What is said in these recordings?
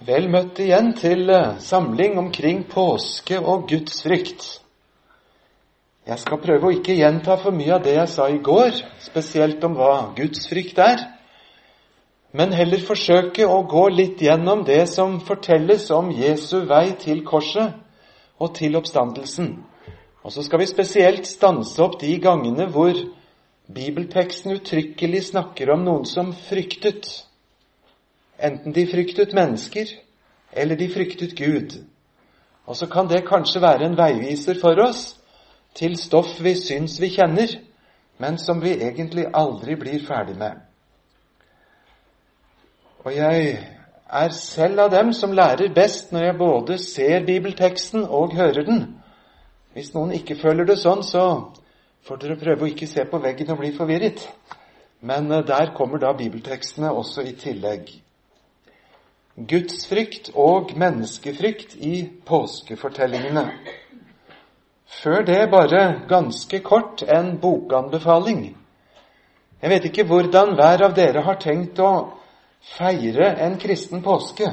Vel møtt igjen til eh, samling omkring påske og gudsfrykt. Jeg skal prøve å ikke gjenta for mye av det jeg sa i går, spesielt om hva gudsfrykt er, men heller forsøke å gå litt gjennom det som fortelles om Jesu vei til korset og til oppstandelsen. Og så skal vi spesielt stanse opp de gangene hvor bibelteksten uttrykkelig snakker om noen som fryktet. Enten de fryktet mennesker, eller de fryktet Gud. Og så kan det kanskje være en veiviser for oss til stoff vi syns vi kjenner, men som vi egentlig aldri blir ferdig med. Og jeg er selv av dem som lærer best når jeg både ser bibelteksten og hører den. Hvis noen ikke føler det sånn, så får dere prøve å ikke se på veggen og bli forvirret. Men eh, der kommer da bibeltekstene også i tillegg gudsfrykt og menneskefrykt i påskefortellingene. Før det bare ganske kort en bokanbefaling. Jeg vet ikke hvordan hver av dere har tenkt å feire en kristen påske.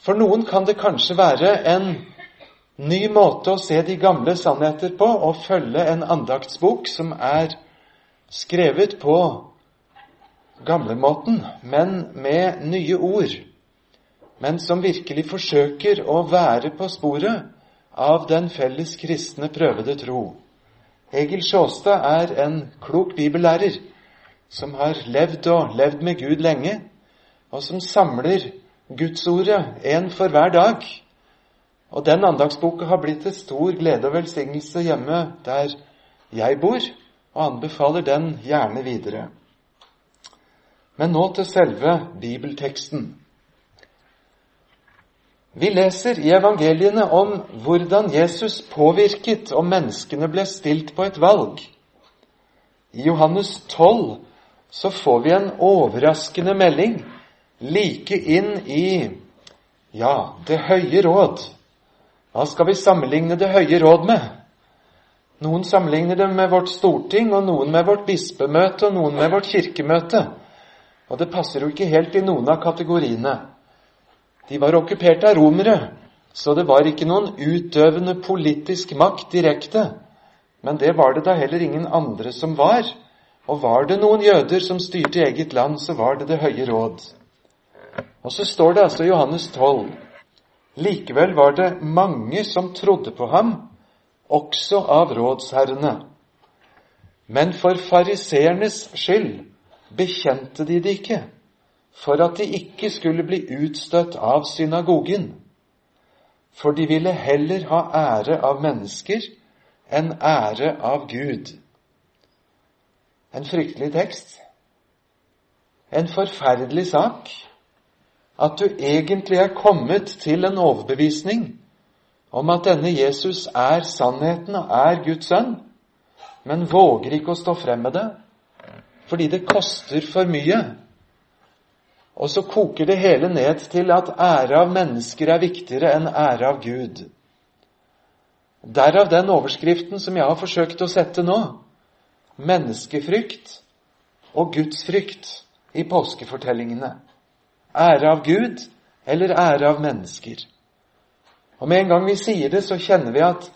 For noen kan det kanskje være en ny måte å se de gamle sannheter på og følge en andaktsbok som er skrevet på gamlemåten, men med nye ord. Men som virkelig forsøker å være på sporet av den felles kristne prøvede tro. Egil Sjåstad er en klok bibellærer som har levd og levd med Gud lenge, og som samler Gudsordet en for hver dag. Og den andagsboka har blitt til stor glede og velsignelse hjemme der jeg bor, og anbefaler den gjerne videre. Men nå til selve bibelteksten. Vi leser i evangeliene om hvordan Jesus påvirket om menneskene ble stilt på et valg. I Johannes 12 så får vi en overraskende melding like inn i ja, Det høye råd. Hva skal vi sammenligne Det høye råd med? Noen sammenligner det med vårt storting, og noen med vårt bispemøte, og noen med vårt kirkemøte. Og det passer jo ikke helt i noen av kategoriene. De var okkupert av romere, så det var ikke noen utøvende politisk makt direkte. Men det var det da heller ingen andre som var. Og var det noen jøder som styrte eget land, så var det Det høye råd. Og så står det altså Johannes 12. Likevel var det mange som trodde på ham, også av rådsherrene. Men for fariseernes skyld bekjente de det ikke, for at de ikke skulle bli utstøtt av synagogen. For de ville heller ha ære av mennesker enn ære av Gud. En fryktelig tekst. En forferdelig sak. At du egentlig er kommet til en overbevisning om at denne Jesus er sannheten og er Guds sønn, men våger ikke å stå frem med det fordi det koster for mye. Og så koker det hele ned til at ære av mennesker er viktigere enn ære av Gud. Derav den overskriften som jeg har forsøkt å sette nå. Menneskefrykt og gudsfrykt i påskefortellingene. Ære av Gud eller ære av mennesker. Og med en gang vi sier det, så kjenner vi at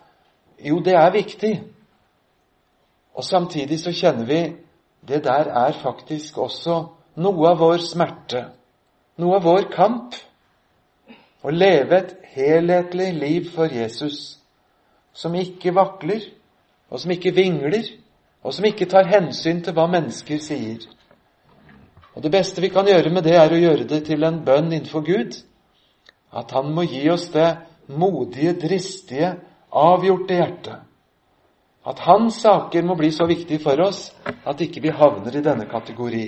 jo, det er viktig. Og samtidig så kjenner vi det der er faktisk også noe av vår smerte, noe av vår kamp. Å leve et helhetlig liv for Jesus, som ikke vakler, og som ikke vingler, og som ikke tar hensyn til hva mennesker sier. Og Det beste vi kan gjøre med det, er å gjøre det til en bønn innenfor Gud. At Han må gi oss det modige, dristige, avgjorte hjertet at hans saker må bli så viktige for oss at ikke vi havner i denne kategori.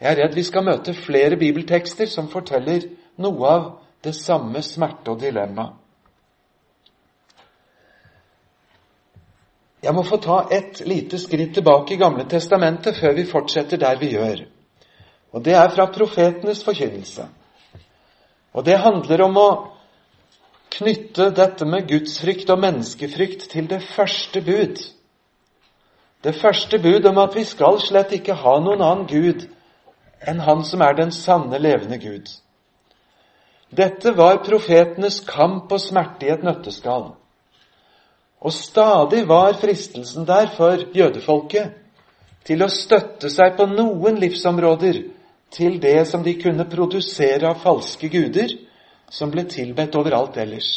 Jeg er redd vi skal møte flere bibeltekster som forteller noe av det samme smerte og dilemma. Jeg må få ta et lite skritt tilbake i Gamle testamentet før vi fortsetter der vi gjør. Og Det er fra profetenes forkynnelse. Og Det handler om å knytte dette med gudsfrykt og menneskefrykt til det første bud. Det første bud om at vi skal slett ikke ha noen annen Gud enn Han som er den sanne, levende Gud. Dette var profetenes kamp og smerte i et nøtteskall. Og stadig var fristelsen der for jødefolket til å støtte seg på noen livsområder til det som de kunne produsere av falske guder, som ble tilbedt overalt ellers.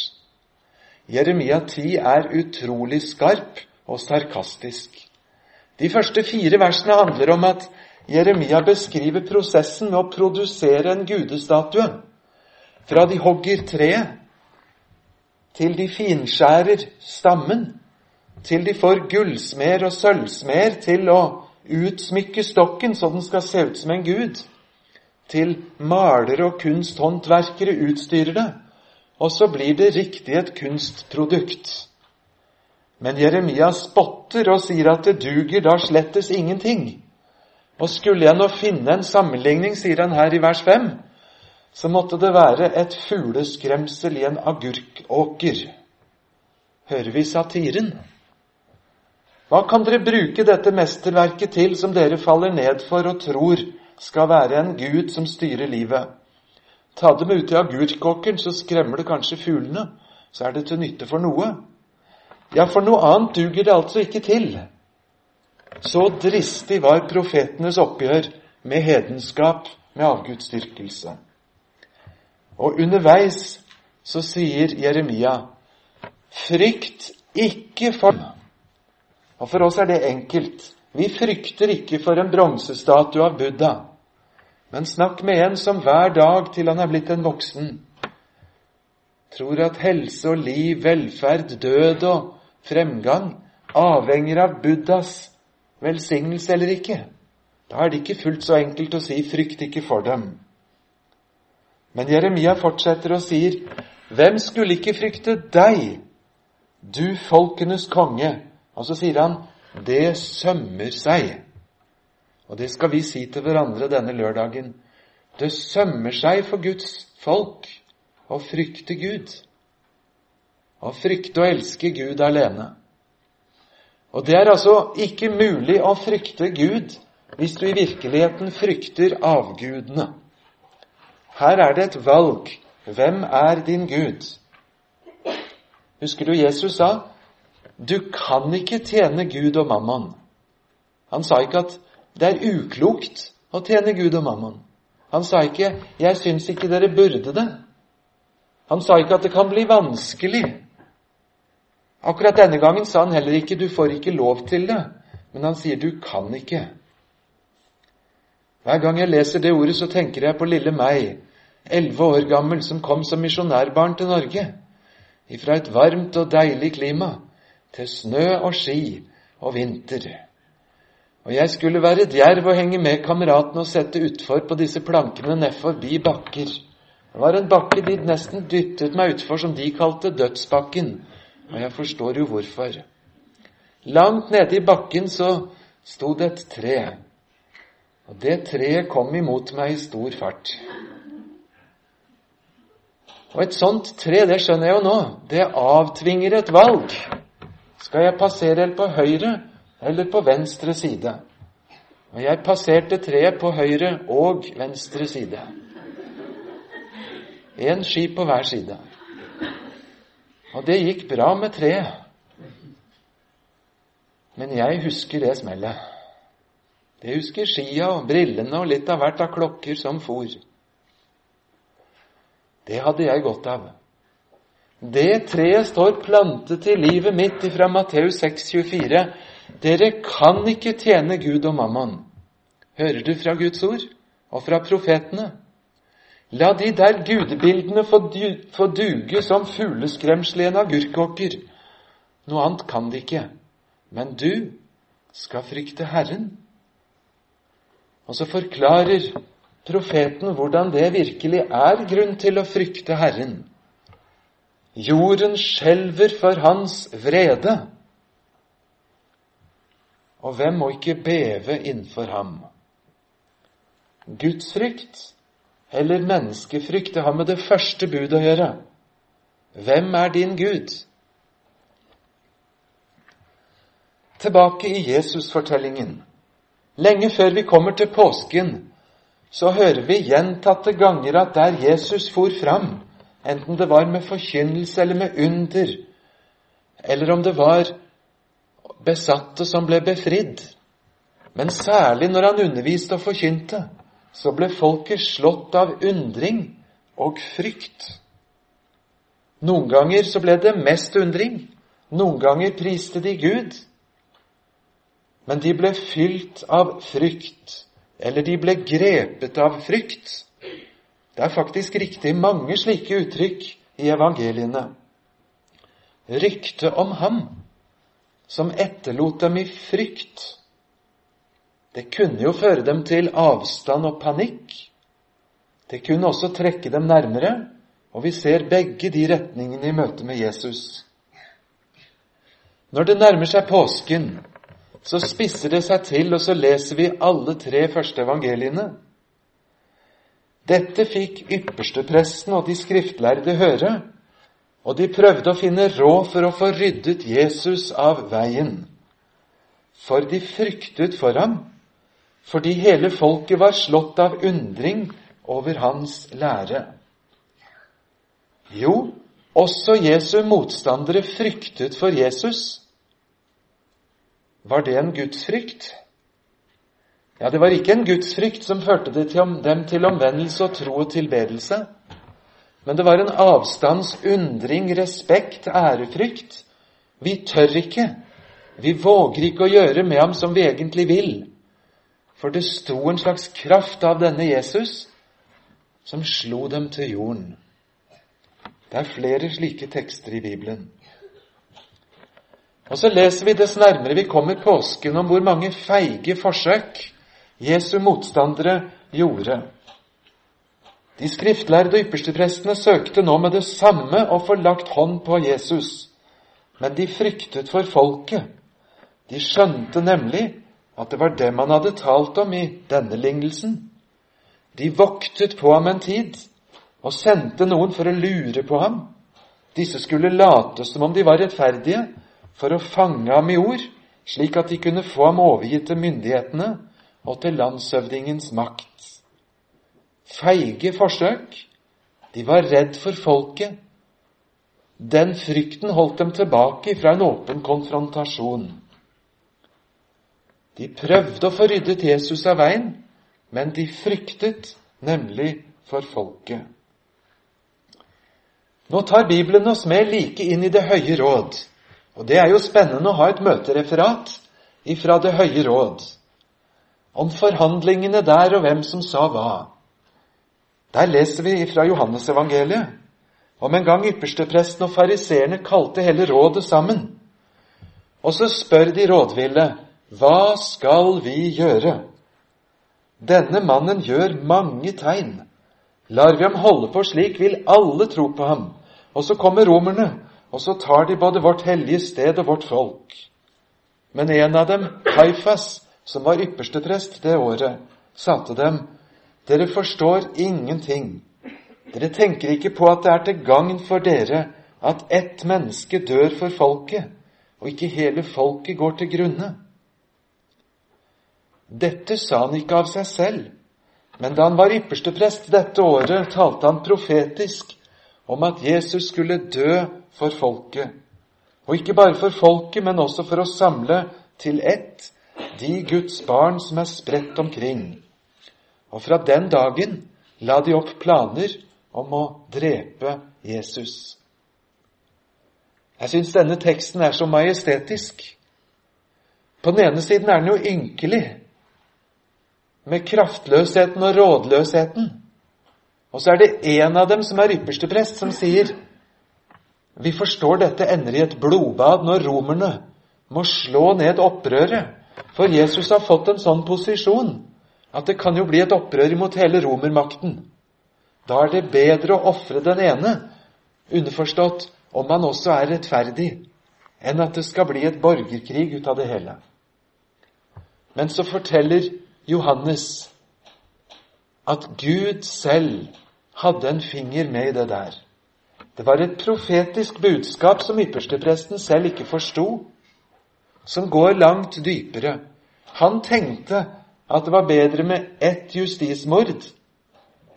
Jeremia 10 er utrolig skarp og sarkastisk. De første fire versene handler om at Jeremia beskriver prosessen med å produsere en gudestatue. Fra de hogger treet, til de finskjærer stammen, til de får gullsmer og sølvsmer til å utsmykke stokken så den skal se ut som en gud, til malere og kunsthåndverkere utstyrer det, og så blir det riktig et kunstprodukt. Men Jeremia spotter og sier at det duger da slettes ingenting. Og skulle jeg nå finne en sammenligning, sier han her i vers 5, så måtte det være et fugleskremsel i en agurkåker. Hører vi satiren? Hva kan dere bruke dette mesterverket til som dere faller ned for og tror skal være en gud som styrer livet? Ta dem ut i agurkåkeren, så skremmer det kanskje fuglene. Så er det til nytte for noe. Ja, for noe annet duger det altså ikke til. Så dristig var profetenes oppgjør med hedenskap, med avgudsdyrkelse. Og underveis så sier Jeremia, frykt ikke for Og for oss er det enkelt. Vi frykter ikke for en bronsestatue av Buddha. Men snakk med en som hver dag til han er blitt en voksen, tror at helse og liv, velferd, død og fremgang avhenger av Buddhas velsignelse eller ikke. Da er det ikke fullt så enkelt å si 'frykt ikke for dem'. Men Jeremia fortsetter og sier, Hvem skulle ikke frykte deg, du folkenes konge? Og så sier han, det sømmer seg. Og det skal vi si til hverandre denne lørdagen. Det sømmer seg for Guds folk å frykte Gud. Å frykte og elske Gud alene. Og det er altså ikke mulig å frykte Gud hvis du i virkeligheten frykter avgudene. Her er det et valg. Hvem er din Gud? Husker du Jesus sa du kan ikke tjene Gud og mammon. Han sa ikke at det er uklokt å tjene Gud og mammon. Han sa ikke 'jeg syns ikke dere burde det'. Han sa ikke at det kan bli vanskelig. Akkurat denne gangen sa han heller ikke 'du får ikke lov til det', men han sier 'du kan ikke'. Hver gang jeg leser det ordet, så tenker jeg på lille meg, elleve år gammel, som kom som misjonærbarn til Norge. Ifra et varmt og deilig klima til snø og ski og vinter. Og jeg skulle være djerv og henge med kameratene og sette utfor på disse plankene nedforbi bakker. Det var en bakke de nesten dyttet meg utfor, som de kalte Dødsbakken. Og jeg forstår jo hvorfor. Langt nede i bakken så sto det et tre. Og det treet kom imot meg i stor fart. Og et sånt tre, det skjønner jeg jo nå, det avtvinger et valg. Skal jeg passere på høyre eller på venstre side? Og jeg passerte treet på høyre og venstre side. Én ski på hver side. Og det gikk bra med treet. Men jeg husker det smellet. Det husker skia og brillene og litt av hvert av klokker som for. Det hadde jeg godt av. Det treet står plantet i livet mitt fra Matteus 6,24. Dere kan ikke tjene Gud og mammon. Hører du fra Guds ord og fra profetene? La de der gudebildene få, duge som fugleskremsel i en agurkåker. Noe annet kan de ikke. Men du skal frykte Herren. Og så forklarer profeten hvordan det virkelig er grunn til å frykte Herren. Jorden skjelver for hans vrede. Og hvem må ikke beve innenfor ham? Gudsfrykt eller menneskefrykt, det har med det første budet å gjøre. Hvem er din Gud? Tilbake i Jesusfortellingen. Lenge før vi kommer til påsken, så hører vi gjentatte ganger at der Jesus for fram enten det var med forkynnelse eller med under, eller om det var besatte som ble befridd. Men særlig når han underviste og forkynte, så ble folket slått av undring og frykt. Noen ganger så ble det mest undring. Noen ganger priste de Gud. Men de ble fylt av frykt, eller de ble grepet av frykt. Det er faktisk riktig mange slike uttrykk i evangeliene. Ryktet om ham som etterlot dem i frykt. Det kunne jo føre dem til avstand og panikk. Det kunne også trekke dem nærmere, og vi ser begge de retningene i møte med Jesus. Når det nærmer seg påsken, så spisser det seg til, og så leser vi alle tre første evangeliene. Dette fikk ypperstepresten og de skriftlærde høre, og de prøvde å finne råd for å få ryddet Jesus av veien. For de fryktet for ham, fordi hele folket var slått av undring over hans lære. Jo, også Jesu motstandere fryktet for Jesus. Var det en gudsfrykt? Ja, det var ikke en gudsfrykt som førte dem til omvendelse og tro og tilbedelse. Men det var en avstands undring, respekt, ærefrykt. Vi tør ikke. Vi våger ikke å gjøre med ham som vi egentlig vil. For det sto en slags kraft av denne Jesus som slo dem til jorden. Det er flere slike tekster i Bibelen. Og så leser vi dess nærmere vi kommer påsken, om hvor mange feige forsøk Jesu motstandere gjorde. De skriftlærde yppersteprestene søkte nå med det samme å få lagt hånd på Jesus, men de fryktet for folket. De skjønte nemlig at det var dem han hadde talt om i denne lignelsen. De voktet på ham en tid og sendte noen for å lure på ham. Disse skulle late som om de var rettferdige, for å fange ham i ord, slik at de kunne få ham overgitt til myndighetene og til landshøvdingens makt. Feige forsøk. De var redd for folket. Den frykten holdt dem tilbake fra en åpen konfrontasjon. De prøvde å få ryddet Jesus av veien, men de fryktet nemlig for folket. Nå tar Bibelen oss med like inn i Det høye råd. Og det er jo spennende å ha et møtereferat ifra Det høye råd om forhandlingene der og hvem som sa hva. Der leser vi fra Johannesevangeliet om en gang ypperstepresten og fariseerne kalte hele rådet sammen. Og så spør de rådville, hva skal vi gjøre? Denne mannen gjør mange tegn. Lar vi ham holde på slik, vil alle tro på ham. Og så kommer romerne, og så tar de både vårt hellige sted og vårt folk. Men en av dem, Kaifas, som var yppersteprest det året, sa til dem, dere forstår ingenting. Dere tenker ikke på at det er til gagn for dere at ett menneske dør for folket, og ikke hele folket går til grunne. Dette sa han ikke av seg selv, men da han var yppersteprest dette året, talte han profetisk om at Jesus skulle dø for folket. Og ikke bare for folket, men også for å samle til ett de Guds barn som er spredt omkring. Og fra den dagen la de opp planer om å drepe Jesus. Jeg syns denne teksten er så majestetisk. På den ene siden er den jo ynkelig, med kraftløsheten og rådløsheten. Og så er det en av dem som er ypperste prest, som sier vi forstår dette ender i et blodbad når romerne må slå ned opprøret. For Jesus har fått en sånn posisjon at det kan jo bli et opprør mot hele romermakten. Da er det bedre å ofre den ene, underforstått om man også er rettferdig, enn at det skal bli et borgerkrig ut av det hele. Men så forteller Johannes at Gud selv hadde en finger med i det der. Det var et profetisk budskap som ypperstepresten selv ikke forsto, som går langt dypere. Han tenkte at det var bedre med ett justismord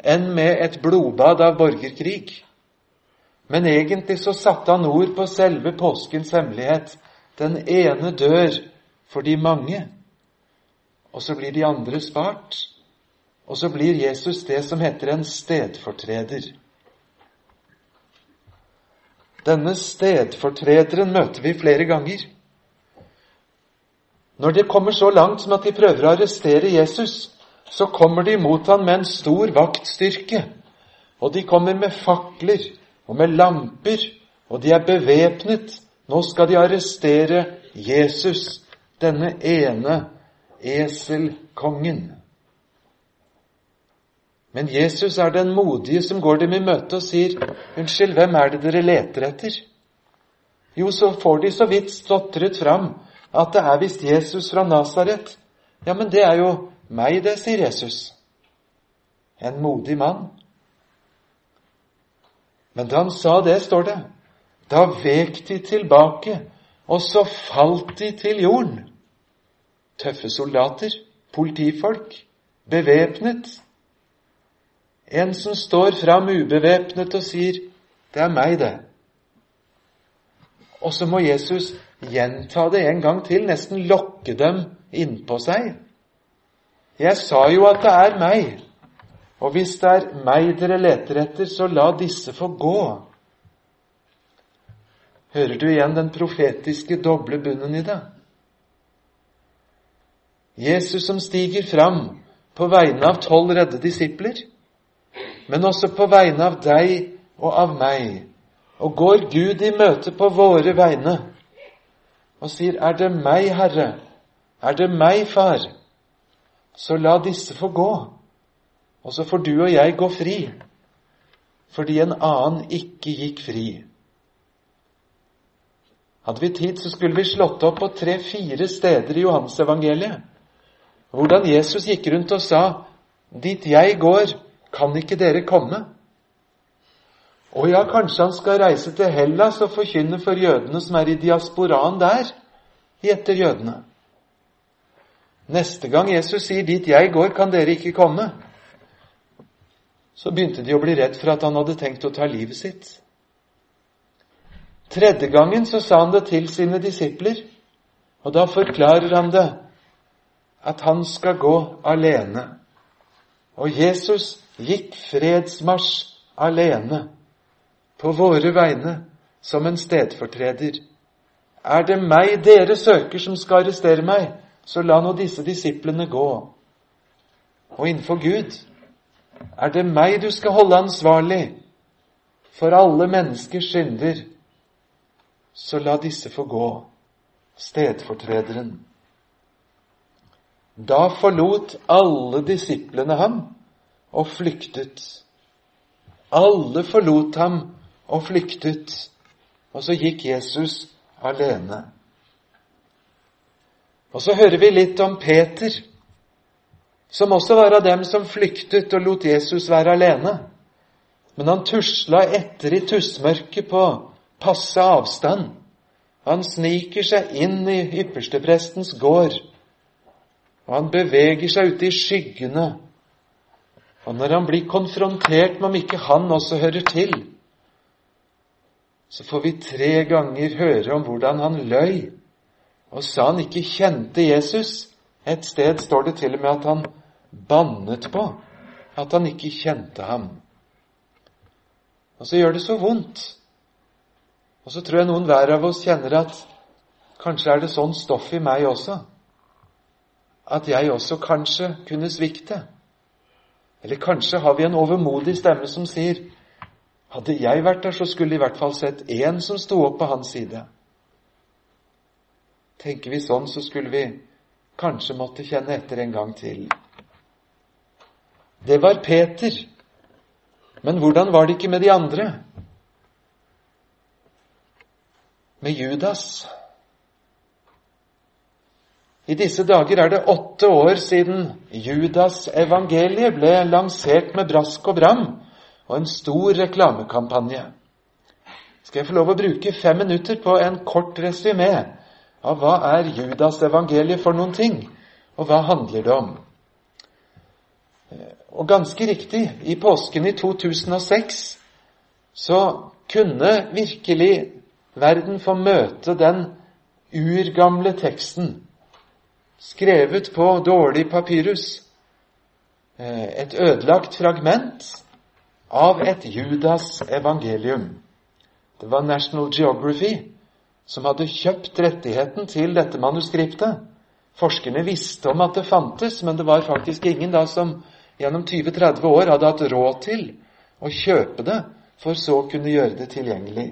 enn med et blodbad av borgerkrig. Men egentlig så satte han ord på selve påskens hemmelighet. Den ene dør for de mange, og så blir de andre spart. Og så blir Jesus det som heter en stedfortreder. Denne stedfortrederen møter vi flere ganger. Når det kommer så langt som at de prøver å arrestere Jesus, så kommer de mot ham med en stor vaktstyrke. Og de kommer med fakler og med lamper, og de er bevæpnet. Nå skal de arrestere Jesus, denne ene eselkongen. Men Jesus er den modige som går dem i møte og sier, 'Unnskyld, hvem er det dere leter etter?' Jo, så får de så vidt stotret fram at det er visst Jesus fra Nasaret. Ja, men det er jo meg, det, sier Jesus. En modig mann. Men da han sa det, står det, da vek de tilbake, og så falt de til jorden. Tøffe soldater, politifolk, bevæpnet. En som står fram ubevæpnet og sier, 'Det er meg, det'. Og så må Jesus gjenta det en gang til, nesten lokke dem innpå seg. Jeg sa jo at det er meg, og hvis det er meg dere leter etter, så la disse få gå. Hører du igjen den profetiske doble bunnen i det? Jesus som stiger fram på vegne av tolv redde disipler, men også på vegne av deg og av meg, og går Gud i møte på våre vegne og sier, 'Er det meg, Herre? Er det meg, Far?' Så la disse få gå, og så får du og jeg gå fri, fordi en annen ikke gikk fri. Hadde vi tid, så skulle vi slått opp på tre-fire steder i Johansevangeliet hvordan Jesus gikk rundt og sa, 'Dit jeg går, kan ikke dere komme?' Og ja, kanskje han skal reise til Hellas og forkynne for jødene som er i diasporaen der, i etter jødene. Neste gang Jesus sier 'dit jeg går, kan dere ikke komme', så begynte de å bli redd for at han hadde tenkt å ta livet sitt. Tredje gangen så sa han det til sine disipler, og da forklarer han det at han skal gå alene. Og Jesus gikk fredsmarsj alene på våre vegne som en stedfortreder. Er det meg dere søker som skal arrestere meg, så la nå disse disiplene gå. Og innenfor Gud er det meg du skal holde ansvarlig for alle menneskers synder, så la disse få gå, stedfortrederen. Da forlot alle disiplene ham og flyktet. Alle forlot ham og flyktet. Og så gikk Jesus alene. Og så hører vi litt om Peter, som også var av dem som flyktet og lot Jesus være alene. Men han tusla etter i tussmørket på passe avstand. Han sniker seg inn i yppersteprestens gård, og han beveger seg ute i skyggene. Og når han blir konfrontert med om ikke han også hører til, så får vi tre ganger høre om hvordan han løy og sa han ikke kjente Jesus. Et sted står det til og med at han bannet på at han ikke kjente ham. Og så gjør det så vondt. Og så tror jeg noen hver av oss kjenner at kanskje er det sånn stoff i meg også. At jeg også kanskje kunne svikte. Eller kanskje har vi en overmodig stemme som sier hadde jeg vært der, så skulle i hvert fall sett én som sto opp på hans side. Tenker vi sånn, så skulle vi kanskje måtte kjenne etter en gang til. Det var Peter. Men hvordan var det ikke med de andre? Med Judas? I disse dager er det åtte år siden Judas-evangeliet ble lansert med brask og bram og en stor reklamekampanje. Skal jeg få lov å bruke fem minutter på en kort resymé av hva er Judas-evangeliet for noen ting, og hva handler det om? Og ganske riktig, i påsken i 2006 så kunne virkelig verden få møte den urgamle teksten, skrevet på dårlig papyrus, eh, et ødelagt fragment av et Judas evangelium. Det var National Geography som hadde kjøpt rettigheten til dette manuskriptet. Forskerne visste om at det fantes, men det var faktisk ingen da som gjennom 20-30 år hadde hatt råd til å kjøpe det, for så å kunne gjøre det tilgjengelig.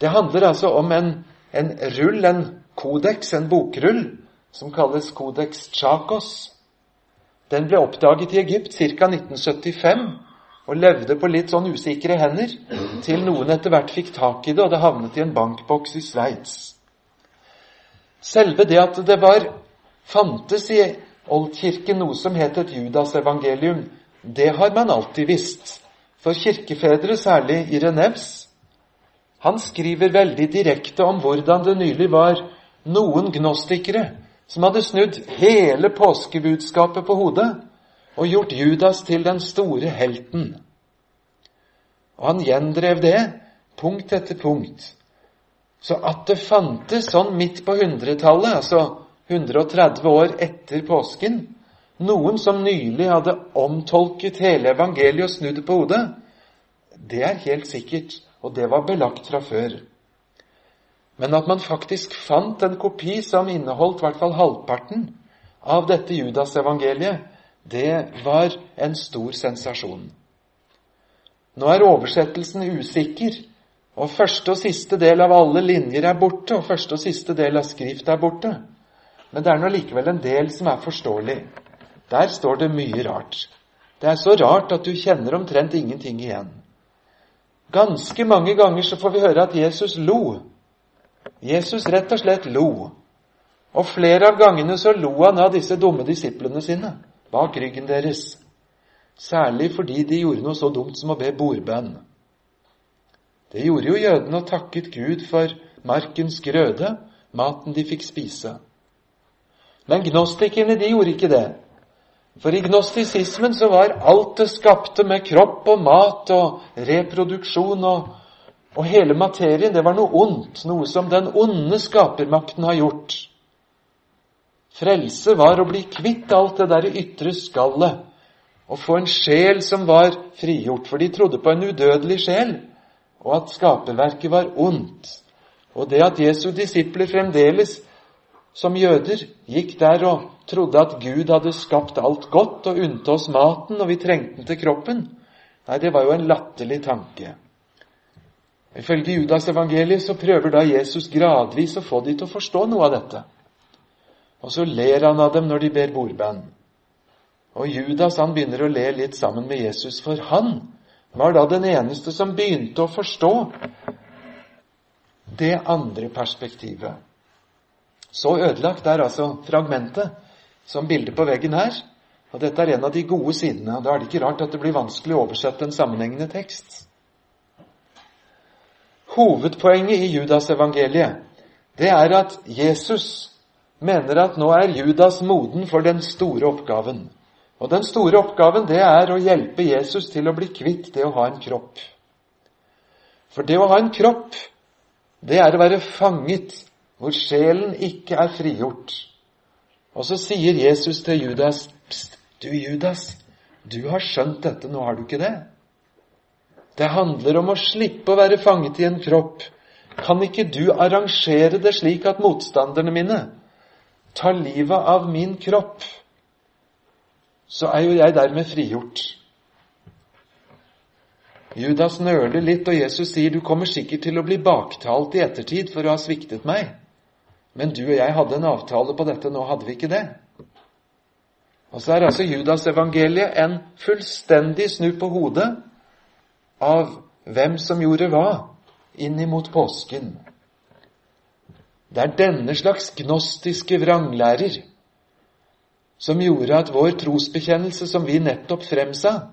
Det handler altså om en, en rull, en kodeks, en bokrull, som kalles Kodeks Chakos. Den ble oppdaget i Egypt ca. 1975 og levde på litt sånn usikre hender, til noen etter hvert fikk tak i det, og det havnet i en bankboks i Sveits. Selve det at det var fantes i Oldkirken noe som het et Judasevangelium, det har man alltid visst. For kirkefedre, særlig Irenevs, han skriver veldig direkte om hvordan det nylig var noen gnostikere som hadde snudd hele påskebudskapet på hodet og gjort Judas til den store helten. Og han gjendrev det punkt etter punkt. Så at det fantes sånn midt på hundretallet, altså 130 år etter påsken, noen som nylig hadde omtolket hele evangeliet og snudd det på hodet, det er helt sikkert, og det var belagt fra før. Men at man faktisk fant en kopi som inneholdt i hvert fall halvparten av dette Judas-evangeliet, det var en stor sensasjon. Nå er oversettelsen usikker, og første og siste del av alle linjer er borte, og første og siste del av skrift er borte. Men det er nå likevel en del som er forståelig. Der står det mye rart. Det er så rart at du kjenner omtrent ingenting igjen. Ganske mange ganger så får vi høre at Jesus lo. Jesus rett og slett lo. Og flere av gangene så lo han av disse dumme disiplene sine bak ryggen deres. Særlig fordi de gjorde noe så dumt som å be bordbønn. Det gjorde jo jødene og takket Gud for markens grøde, maten de fikk spise. Men gnostikerne de gjorde ikke det. For i gnostisismen så var alt det skapte med kropp og mat og reproduksjon og, og hele materien, det var noe ondt, noe som den onde skapermakten har gjort. Frelse var å bli kvitt alt det der ytre skallet og få en sjel som var frigjort, for de trodde på en udødelig sjel, og at skaperverket var ondt. Og det at Jesu disipler fremdeles som jøder gikk der og trodde at Gud hadde skapt alt godt og unnte oss maten og vi trengte den til kroppen. Nei, det var jo en latterlig tanke. Ifølge Judas evangeliet så prøver da Jesus gradvis å få de til å forstå noe av dette. Og så ler han av dem når de ber bordbønn. Og Judas han begynner å le litt sammen med Jesus, for han var da den eneste som begynte å forstå det andre perspektivet. Så ødelagt er altså fragmentet som bildet på veggen her. Og dette er en av de gode sidene. og Da er det ikke rart at det blir vanskelig å oversette en sammenhengende tekst. Hovedpoenget i Judas-evangeliet det er at Jesus mener at nå er Judas moden for den store oppgaven. Og den store oppgaven det er å hjelpe Jesus til å bli kvitt det å ha en kropp. For det å ha en kropp, det er å være fanget hvor sjelen ikke er frigjort. Og så sier Jesus til Judas, Pst, du Judas, du har skjønt dette, nå har du ikke det? Det handler om å slippe å være fanget i en kropp. Kan ikke du arrangere det slik at motstanderne mine tar livet av min kropp? Så er jo jeg dermed frigjort. Judas nøler litt, og Jesus sier du kommer sikkert til å bli baktalt i ettertid for å ha sviktet meg. Men du og jeg hadde en avtale på dette, nå hadde vi ikke det. Og så er altså Judas-evangeliet en fullstendig snu på hodet av hvem som gjorde hva innimot påsken. Det er denne slags gnostiske vranglærer som gjorde at vår trosbekjennelse, som vi nettopp fremsa,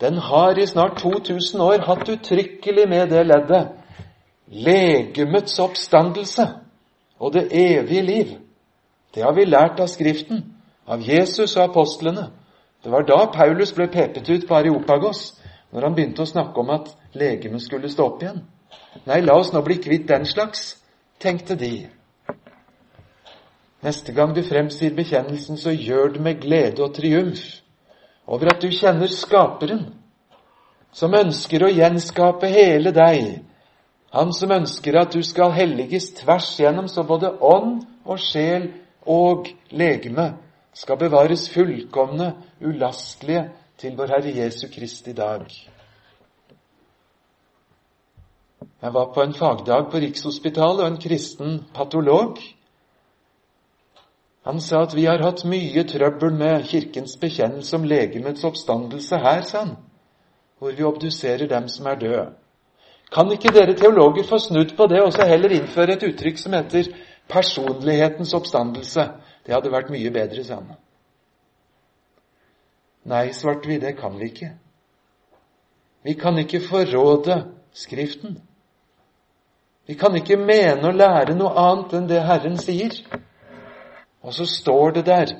den har i snart 2000 år hatt uttrykkelig med det leddet legemets oppstandelse og det evige liv. Det har vi lært av Skriften, av Jesus og apostlene. Det var da Paulus ble pepet ut på Areopagos, når han begynte å snakke om at legemet skulle stå opp igjen. Nei, la oss nå bli kvitt den slags, tenkte de. Neste gang du fremsier bekjennelsen, så gjør det med glede og triumf over at du kjenner Skaperen, som ønsker å gjenskape hele deg, han som ønsker at du skal helliges tvers gjennom, så både ånd og sjel og legeme skal bevares fullkomne, ulastelige til vår Herre Jesu Kristi dag. Jeg var på en fagdag på Rikshospitalet, og en kristen patolog han sa at vi har hatt mye trøbbel med Kirkens bekjennelse om legemets oppstandelse her, sa han, hvor vi obduserer dem som er døde. Kan ikke dere teologer få snudd på det og så heller innføre et uttrykk som heter personlighetens oppstandelse? Det hadde vært mye bedre, sa han. Nei, svarte vi, det kan vi ikke. Vi kan ikke forråde Skriften. Vi kan ikke mene og lære noe annet enn det Herren sier. Og så står det der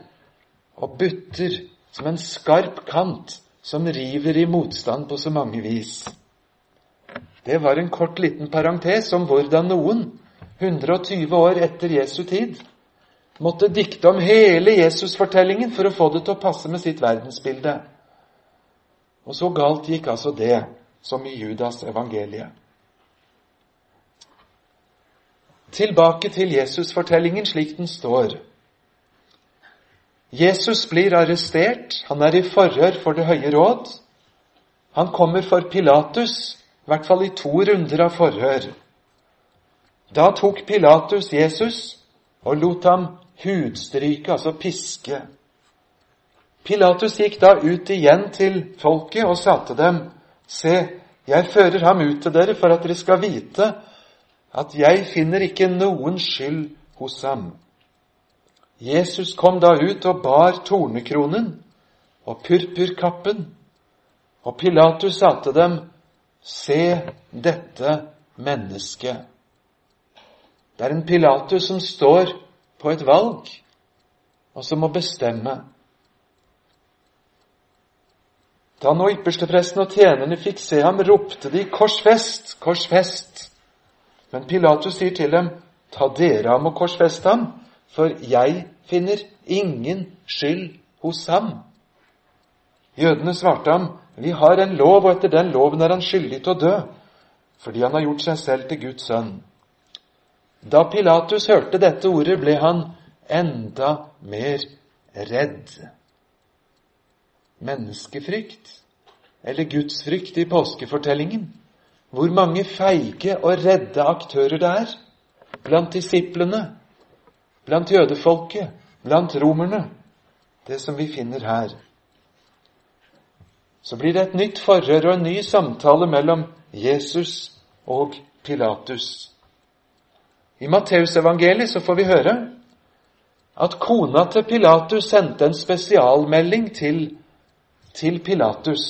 og butter som en skarp kant som river i motstand på så mange vis. Det var en kort, liten parentes om hvordan noen, 120 år etter Jesu tid, måtte dikte om hele Jesus-fortellingen for å få det til å passe med sitt verdensbilde. Og så galt gikk altså det, som i Judas evangeliet. Tilbake til Jesus-fortellingen slik den står. Jesus blir arrestert, han er i forhør for Det høye råd. Han kommer for Pilatus, i hvert fall i to runder av forhør. Da tok Pilatus Jesus og lot ham hudstryke, altså piske. Pilatus gikk da ut igjen til folket og sa til dem, Se, jeg fører ham ut til dere for at dere skal vite at jeg finner ikke noen skyld hos ham. Jesus kom da ut og bar tornekronen og purpurkappen, og Pilatus sa til dem, Se dette mennesket. Det er en Pilatus som står på et valg, og som må bestemme. Da nå ypperstepresten og tjenerne fikk se ham, ropte de 'Korsfest! Korsfest!' Men Pilatus sier til dem, 'Ta dere ham og korsfest ham, for jeg finner ingen skyld hos ham. Jødene svarte ham, vi har en lov, og etter den loven er han skyldig til å dø, fordi han har gjort seg selv til Guds sønn. Da Pilatus hørte dette ordet, ble han enda mer redd. Menneskefrykt, eller gudsfrykt i påskefortellingen. Hvor mange feige og redde aktører det er blant disiplene, blant jødefolket, blant romerne, det som vi finner her. Så blir det et nytt forhør og en ny samtale mellom Jesus og Pilatus. I Matteusevangeliet så får vi høre at kona til Pilatus sendte en spesialmelding til, til Pilatus.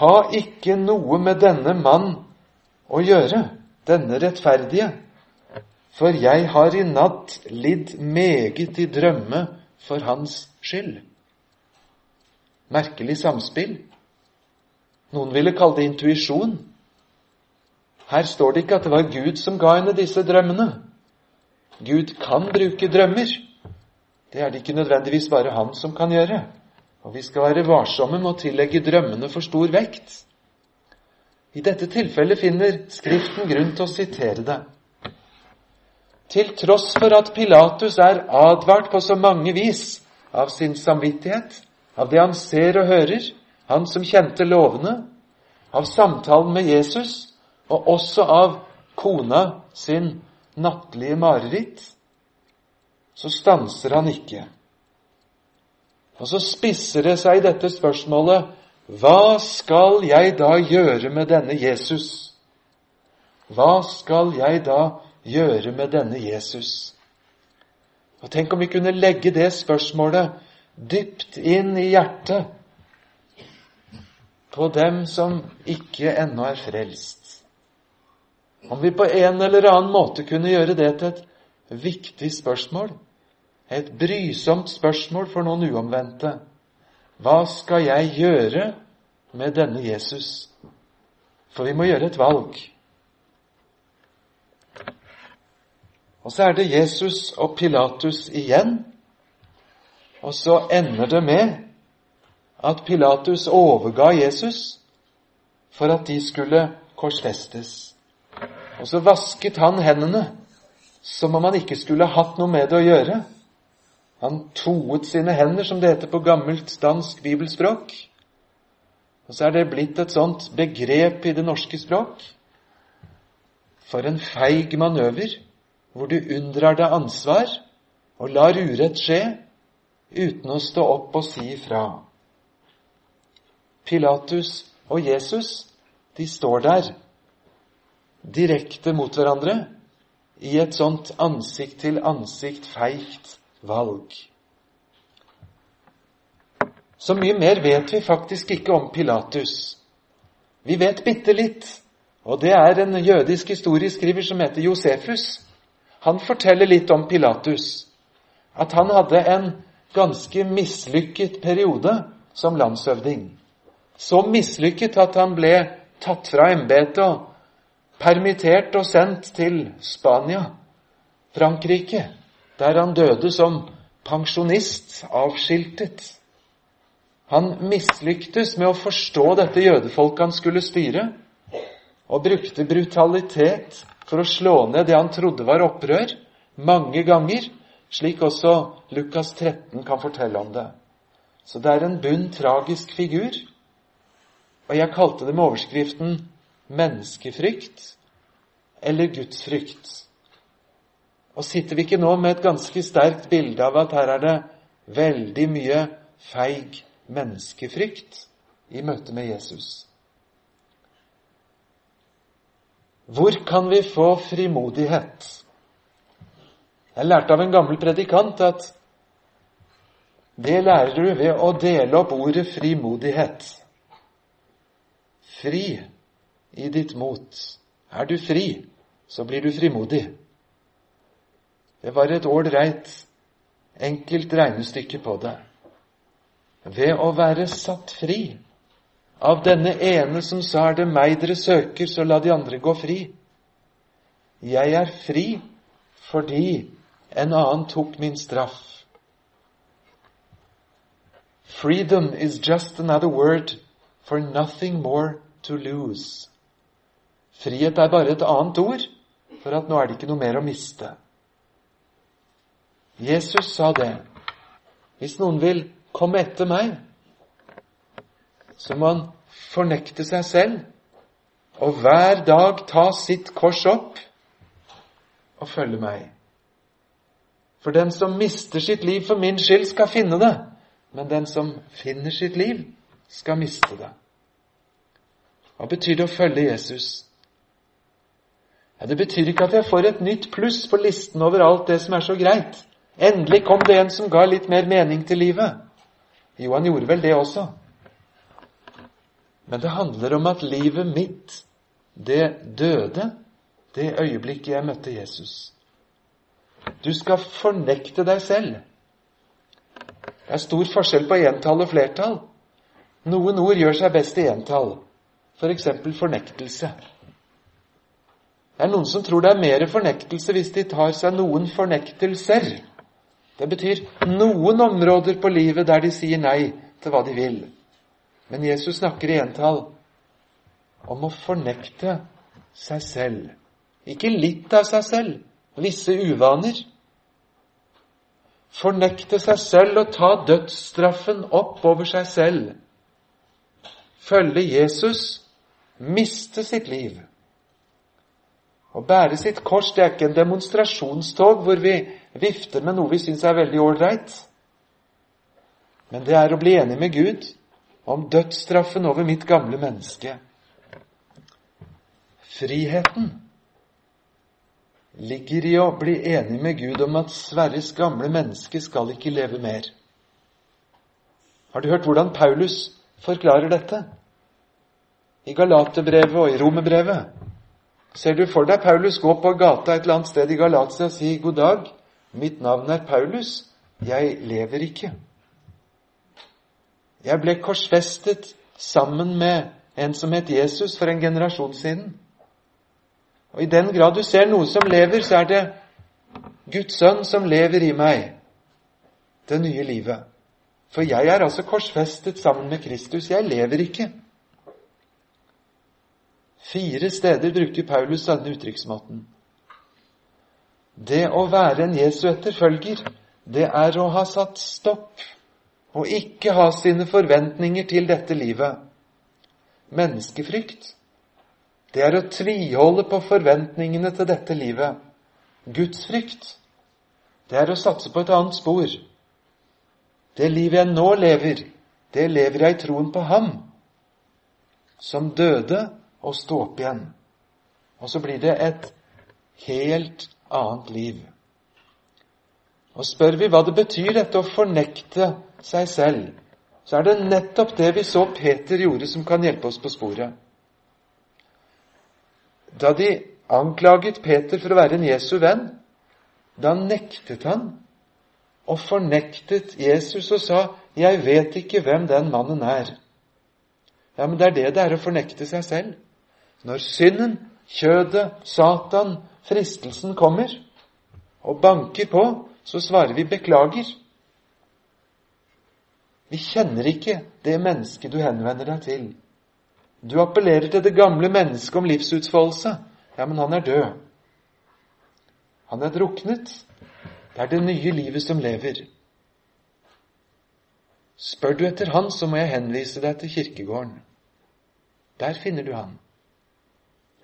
Ha ikke noe med denne mann å gjøre, denne rettferdige, for jeg har i natt lidd meget i drømme for hans skyld. Merkelig samspill. Noen ville kalle det intuisjon. Her står det ikke at det var Gud som ga henne disse drømmene. Gud kan bruke drømmer. Det er det ikke nødvendigvis bare han som kan gjøre. Og vi skal være varsomme med å tillegge drømmene for stor vekt. I dette tilfellet finner Skriften grunn til å sitere det. Til tross for at Pilatus er advart på så mange vis av sin samvittighet, av det han ser og hører, han som kjente lovene, av samtalen med Jesus og også av kona sin nattlige mareritt, så stanser han ikke. Og så spisser det seg dette spørsmålet hva skal jeg da gjøre med denne Jesus? Hva skal jeg da gjøre? med denne Jesus? Og Tenk om vi kunne legge det spørsmålet dypt inn i hjertet på dem som ikke ennå er frelst. Om vi på en eller annen måte kunne gjøre det til et viktig spørsmål, et brysomt spørsmål for noen uomvendte. Hva skal jeg gjøre med denne Jesus. For vi må gjøre et valg. Og så er det Jesus og Pilatus igjen. Og så ender det med at Pilatus overga Jesus for at de skulle korsfestes. Og så vasket han hendene som om han ikke skulle hatt noe med det å gjøre. Han toet sine hender, som det heter på gammelt dansk bibelspråk. Og så er det blitt et sånt begrep i det norske språk. For en feig manøver hvor du unndrar deg ansvar og lar urett skje uten å stå opp og si ifra. Pilatus og Jesus, de står der direkte mot hverandre i et sånt ansikt til ansikt feigt valg. Så mye mer vet vi faktisk ikke om Pilatus. Vi vet bitte litt, og det er en jødisk historieskriver som heter Josefus. Han forteller litt om Pilatus. At han hadde en ganske mislykket periode som landshøvding. Så mislykket at han ble tatt fra embetet og permittert og sendt til Spania, Frankrike, der han døde som pensjonist, avskiltet. Han mislyktes med å forstå dette jødefolket han skulle styre, og brukte brutalitet for å slå ned det han trodde var opprør, mange ganger, slik også Lukas 13 kan fortelle om det. Så det er en bunn tragisk figur. Og jeg kalte det med overskriften 'menneskefrykt' eller gudsfrykt. Og sitter vi ikke nå med et ganske sterkt bilde av at her er det veldig mye feig menneskefrykt i møte med Jesus? Hvor kan vi få frimodighet? Jeg lærte av en gammel predikant at det lærer du ved å dele opp ordet frimodighet. Fri i ditt mot. Er du fri, så blir du frimodig. Det var et ålreit, enkelt regnestykke på det. Ved å være satt fri av denne ene som sa er det meg dere søker, så la de andre gå fri. Jeg er fri fordi en annen tok min straff. Freedom is just another word for nothing more to lose. Frihet er bare et annet ord for at nå er det ikke noe mer å miste. Jesus sa det. Hvis noen vil komme etter meg, så må han fornekte seg selv og hver dag ta sitt kors opp og følge meg. For den som mister sitt liv for min skyld, skal finne det. Men den som finner sitt liv, skal miste det. Hva betyr det å følge Jesus? Ja, det betyr ikke at jeg får et nytt pluss på listen over alt det som er så greit. Endelig kom det en som ga litt mer mening til livet. Jo, han gjorde vel det også. Men det handler om at livet mitt, det døde det øyeblikket jeg møtte Jesus. Du skal fornekte deg selv. Det er stor forskjell på entall og flertall. Noen ord gjør seg best i entall, f.eks. For fornektelse. Det er noen som tror det er mer fornektelse hvis de tar seg noen fornektelser. Det betyr noen områder på livet der de sier nei til hva de vil. Men Jesus snakker i entall om å fornekte seg selv. Ikke litt av seg selv, visse uvaner. Fornekte seg selv og ta dødsstraffen opp over seg selv. Følge Jesus, miste sitt liv. Å bære sitt kors det er ikke en demonstrasjonstog hvor vi vifter med noe vi syns er veldig ålreit. Men det er å bli enig med Gud om dødsstraffen over mitt gamle menneske. Friheten ligger i å bli enig med Gud om at Sverres gamle menneske skal ikke leve mer. Har du hørt hvordan Paulus forklarer dette? I Galaterbrevet og i Romerbrevet. Ser du for deg Paulus gå på gata et eller annet sted i Galatia og si 'God dag, mitt navn er Paulus, jeg lever ikke'. Jeg ble korsfestet sammen med en som het Jesus for en generasjon siden. Og I den grad du ser noe som lever, så er det Guds sønn som lever i meg, det nye livet. For jeg er altså korsfestet sammen med Kristus. Jeg lever ikke. Fire steder bruker Paulus denne uttrykksmåten. Det å være en Jesu etterfølger, det er å ha satt stopp og ikke ha sine forventninger til dette livet. Menneskefrykt, det er å tviholde på forventningene til dette livet. Gudsfrykt, det er å satse på et annet spor. Det livet jeg nå lever, det lever jeg i troen på Ham, som døde og stå opp igjen. Og så blir det et helt annet liv. Og spør vi hva det betyr dette å fornekte seg selv, så er det nettopp det vi så Peter gjorde, som kan hjelpe oss på sporet. Da de anklaget Peter for å være en Jesu venn, da nektet han og fornektet Jesus og sa 'Jeg vet ikke hvem den mannen er'. Ja, men det er det det er å fornekte seg selv. Når synden, kjødet, Satan, fristelsen kommer og banker på, så svarer vi 'beklager'. Vi kjenner ikke det mennesket du henvender deg til. Du appellerer til det gamle mennesket om livsutfoldelse. Ja, men han er død. Han er druknet. Det er det nye livet som lever. Spør du etter han, så må jeg henvise deg til kirkegården. Der finner du han.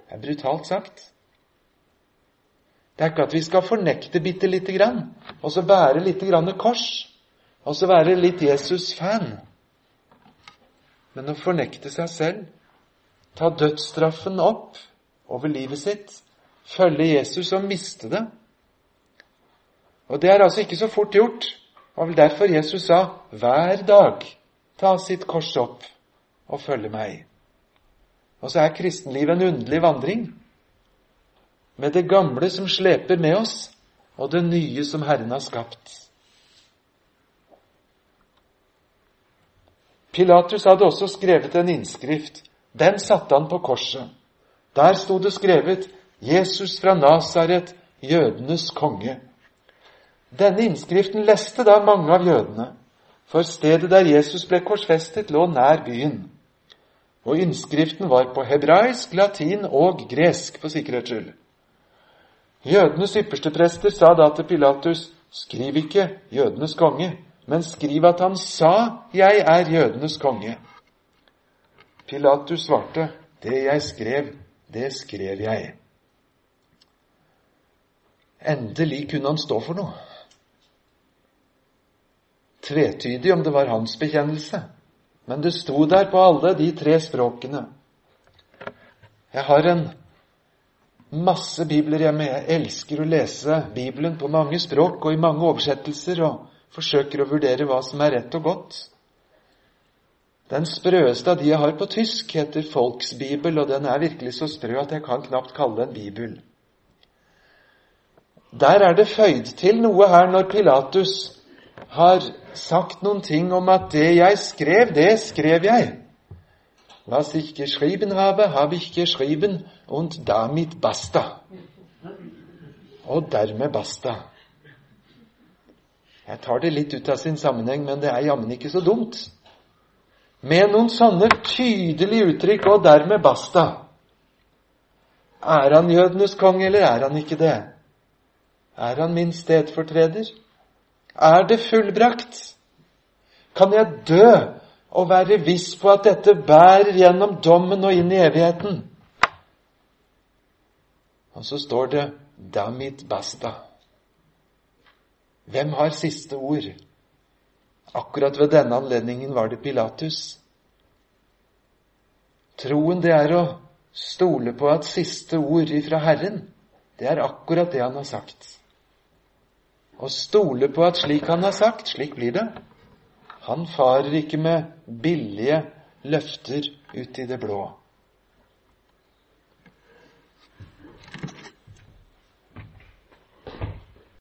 Det er brutalt sagt. Det er ikke at vi skal fornekte bitte lite grann, og så bære lite grann kors, og så være litt Jesus-fan. Men å fornekte seg selv, ta dødsstraffen opp over livet sitt, følge Jesus og miste det. Og det er altså ikke så fort gjort. Og vel derfor Jesus sa hver dag ta sitt kors opp og følge meg. Og så er kristenlivet en underlig vandring. Med det gamle som sleper med oss, og det nye som Herren har skapt. Pilatus hadde også skrevet en innskrift. Den satte han på korset. Der sto det skrevet 'Jesus fra Nasaret, jødenes konge'. Denne innskriften leste da mange av jødene, for stedet der Jesus ble korsfestet, lå nær byen. Og innskriften var på hebraisk, latin og gresk, for sikkerhets skyld. Jødenes ypperste prester sa da til Pilatus, skriv ikke 'jødenes konge', men skriv at han sa 'jeg er jødenes konge'. Pilatus svarte, 'Det jeg skrev, det skrev jeg'. Endelig kunne han stå for noe. Tvetydig om det var hans bekjennelse. Men det sto der på alle de tre språkene. Jeg har en masse bibler hjemme. Jeg elsker å lese Bibelen på mange språk og i mange oversettelser, og forsøker å vurdere hva som er rett og godt. Den sprøeste av de jeg har på tysk, heter Folksbibel, og den er virkelig så sprø at jeg kan knapt kalle den bibel. Der er det føyd til noe her når Pilatus har sagt noen ting om at det jeg skrev, det skrev jeg. Was ich geschrieben habe, habe ich geschrieben, und damit basta. Og dermed basta. Jeg tar det litt ut av sin sammenheng, men det er jammen ikke så dumt. Med noen sånne tydelige uttrykk, og dermed basta. Er han jødenes konge, eller er han ikke det? Er han min stedfortreder? Er det fullbrakt? Kan jeg dø og være viss på at dette bærer gjennom dommen og inn i evigheten? Og så står det 'damit basta'. Hvem har siste ord? Akkurat ved denne anledningen var det Pilatus. Troen, det er å stole på at siste ord ifra Herren, det er akkurat det han har sagt og stole på at slik han har sagt, slik blir det. Han farer ikke med billige løfter ut i det blå.